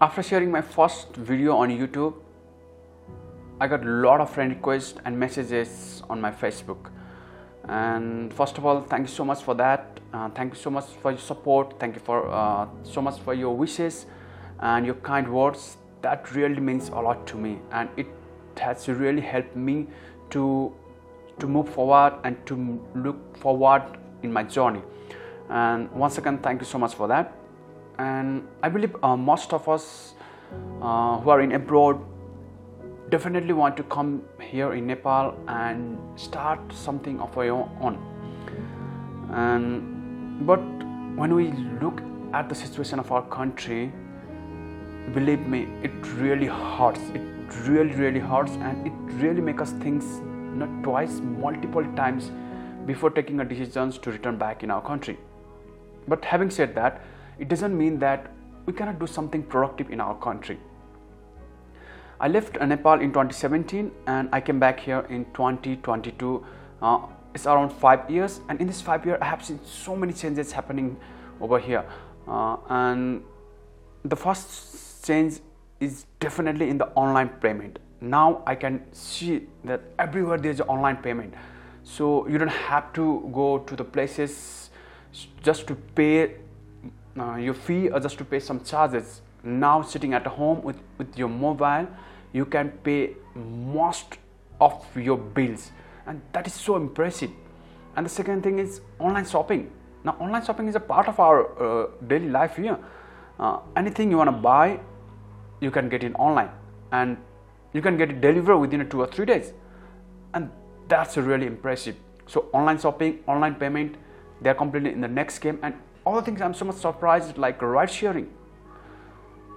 after sharing my first video on YouTube, I got a lot of friend requests and messages on my Facebook. And first of all, thank you so much for that. Uh, thank you so much for your support. Thank you for uh, so much for your wishes and your kind words. That really means a lot to me, and it has really helped me to to move forward and to look forward in my journey. And once again, thank you so much for that. And I believe uh, most of us uh, who are in abroad definitely want to come here in Nepal and start something of our own. And but when we look at the situation of our country, believe me, it really hurts. It really, really hurts, and it really makes us think not twice, multiple times before taking a decisions to return back in our country. But having said that, it doesn't mean that we cannot do something productive in our country. I left Nepal in 2017 and I came back here in 2022. Uh, it's around five years, and in this five years, I have seen so many changes happening over here. Uh, and the first change is definitely in the online payment. Now I can see that everywhere there's online payment, so you don't have to go to the places just to pay uh, your fee or just to pay some charges. Now sitting at home with, with your mobile, you can pay most of your bills. And that is so impressive. And the second thing is online shopping. Now online shopping is a part of our uh, daily life here. Uh, anything you want to buy you can get it online. And you can get it delivered within two or three days. And that's really impressive. So online shopping online payment they're completely in the next game. And all the things i'm so much surprised like ride sharing.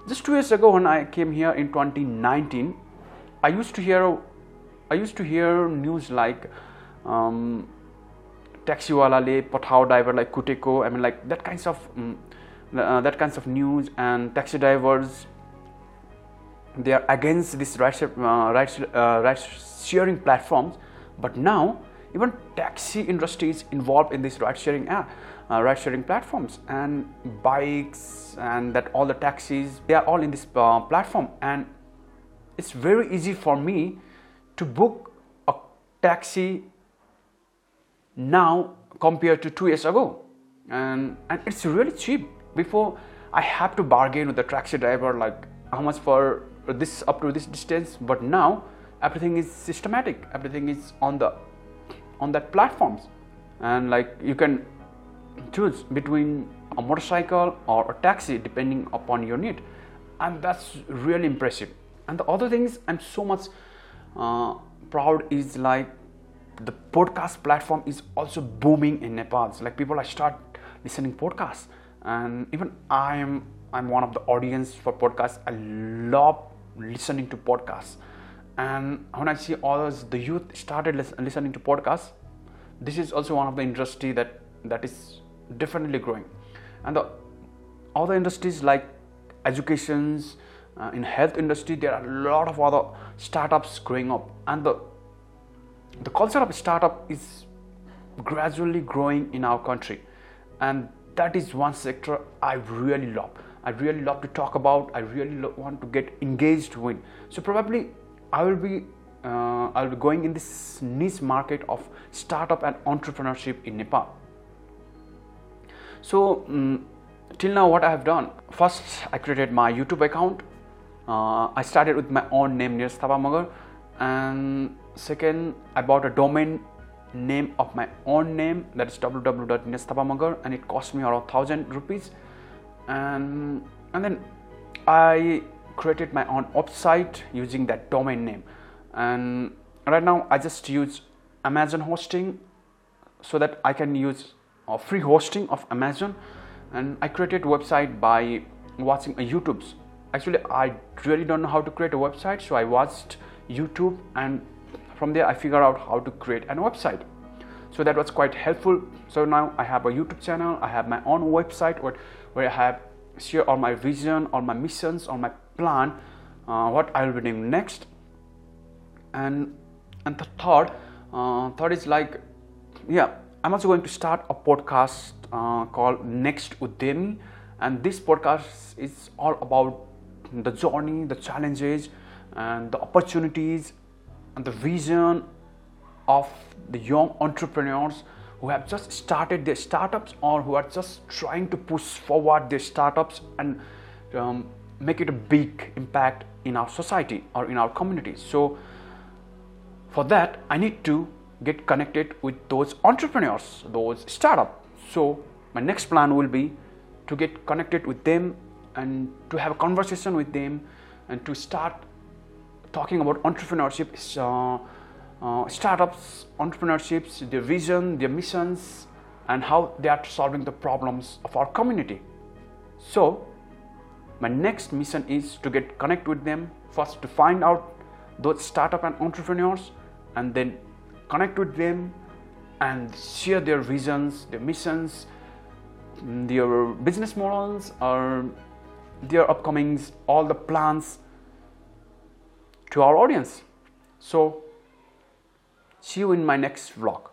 Just two years ago when i came here in 2019 i used to hear I used to hear news like um, taxiwalale pathao driver like kuteko I mean like that kinds of um, uh, that kinds of news and taxi drivers they are against this ride, uh, ride, uh, ride sharing platforms. But now even taxi industry is involved in this ride sharing app uh, ride sharing platforms and bikes and that all the taxis they are all in this uh, platform. And it's very easy for me to book a taxi now compared to two years ago. And, and it's really cheap. Before i have to bargain with the taxi driver like how much for this up to this distance. But now everything is systematic. Everything is on the on that platforms. And like you can choose between a motorcycle or a taxi depending upon your need. And that's really impressive. And the other things i'm so much uh, proud is like the podcast platform is also booming in Nepal. So like people I start listening podcasts, and even I'm I'm one of the audience for podcasts. I love listening to podcasts, and when I see others, the youth started listening to podcasts. This is also one of the industry that that is definitely growing, and the other industries like educations uh, in health industry there are a lot of other startups growing up. And the the culture of startup is gradually growing in our country. And that is one sector i really love. I really love to talk about. I really lo- want to get engaged with. So probably i will be uh, i'll be going in this niche market of startup and entrepreneurship in nepal. So um, till now what i have done first i created my youtube account. Uh, I started with my own name Neeraj Magar and second I bought a domain name of my own name that is www.neerajthapamagar and it cost me around 1000 rupees. And and then I created my own website using that domain name. And right now I just use Amazon hosting so that I can use a free hosting of Amazon. And I created website by watching a YouTube's. Actually i really don't know how to create a website so i watched youtube and from there i figured out how to create a website. So that was quite helpful. So now i have a youtube channel i have my own website where, where i have share all my vision all my missions all my plan uh, what i will be doing next. And and the third uh, third is like yeah i'm also going to start a podcast uh, called next udyami and this podcast is all about the journey, the challenges, and the opportunities, and the vision of the young entrepreneurs who have just started their startups or who are just trying to push forward their startups. And um, make it a big impact in our society or in our community. So, for that, I need to get connected with those entrepreneurs, those startups. So, my next plan will be to get connected with them and to have a conversation with them and to start talking about entrepreneurship, uh, uh, startups, entrepreneurships, their vision, their missions, and how they are solving the problems of our community. So, my next mission is to get connect with them first to find out those startup and entrepreneurs, and then connect with them and share their visions, their missions, mm, their business models, or their upcomings, all the plans to our audience. So, see you in my next vlog.